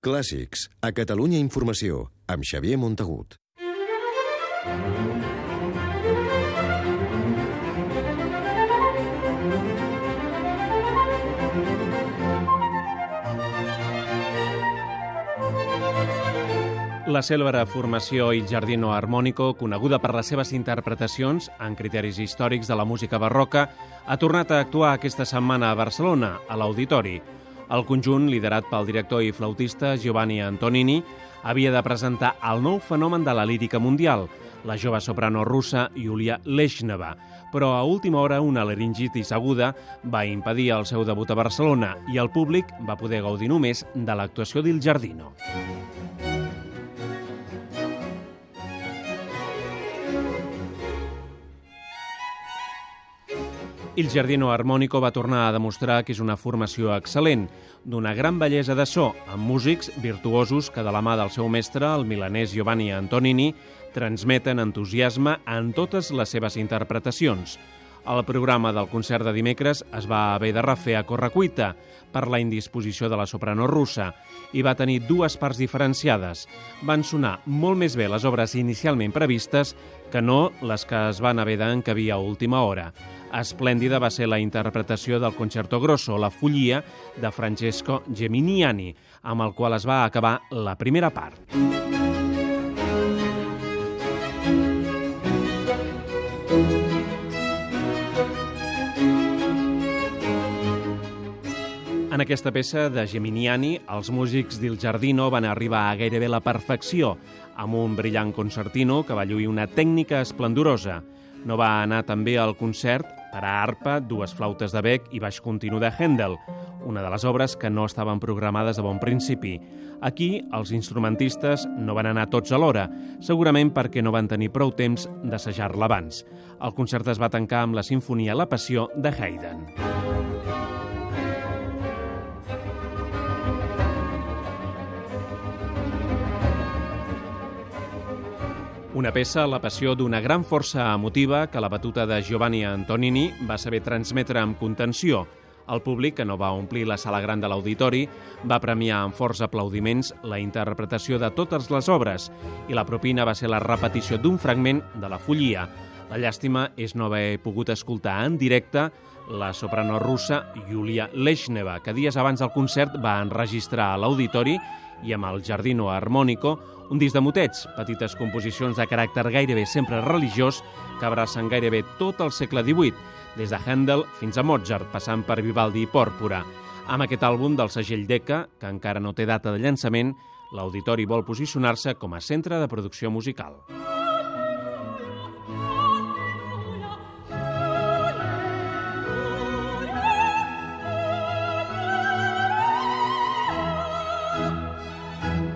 Clàssics, a Catalunya Informació, amb Xavier Montagut. La cèlebre formació Il Giardino Armonico, coneguda per les seves interpretacions en criteris històrics de la música barroca, ha tornat a actuar aquesta setmana a Barcelona, a l'Auditori. El conjunt, liderat pel director i flautista Giovanni Antonini, havia de presentar el nou fenomen de la lírica mundial, la jove soprano russa Yulia Leshneva, però a última hora una laringitis aguda va impedir el seu debut a Barcelona i el públic va poder gaudir només de l'actuació d'Il Giardino. Il Giardino Armonico va tornar a demostrar que és una formació excel·lent, d'una gran bellesa de so, amb músics virtuosos que de la mà del seu mestre, el milanès Giovanni Antonini, transmeten entusiasme en totes les seves interpretacions. El programa del concert de dimecres es va haver de refer a correcuita per la indisposició de la soprano russa i va tenir dues parts diferenciades. Van sonar molt més bé les obres inicialment previstes que no les que es van haver d'encabir a última hora. Esplèndida va ser la interpretació del Concerto Grosso, la Follia, de Francesco Geminiani, amb el qual es va acabar la primera part. En aquesta peça de Geminiani, els músics d'Il Giardino van arribar a gairebé la perfecció, amb un brillant concertino que va lluir una tècnica esplendorosa. No va anar també al concert per a arpa, dues flautes de bec i baix continu de Handel, una de les obres que no estaven programades a bon principi. Aquí, els instrumentistes no van anar tots alhora, segurament perquè no van tenir prou temps d'assajar-la abans. El concert es va tancar amb la sinfonia La Passió de Haydn. Una peça, la passió d'una gran força emotiva que la batuta de Giovanni Antonini va saber transmetre amb contenció. El públic, que no va omplir la sala gran de l'auditori, va premiar amb forts aplaudiments la interpretació de totes les obres i la propina va ser la repetició d'un fragment de la follia. La llàstima és no haver pogut escoltar en directe la soprano russa Yulia Leshneva, que dies abans del concert va enregistrar a l'auditori i amb el Giardino Armonico un disc de motets, petites composicions de caràcter gairebé sempre religiós que abracen gairebé tot el segle XVIII, des de Handel fins a Mozart, passant per Vivaldi i Pòrpora. Amb aquest àlbum del segell Decca, que encara no té data de llançament, l'auditori vol posicionar-se com a centre de producció musical.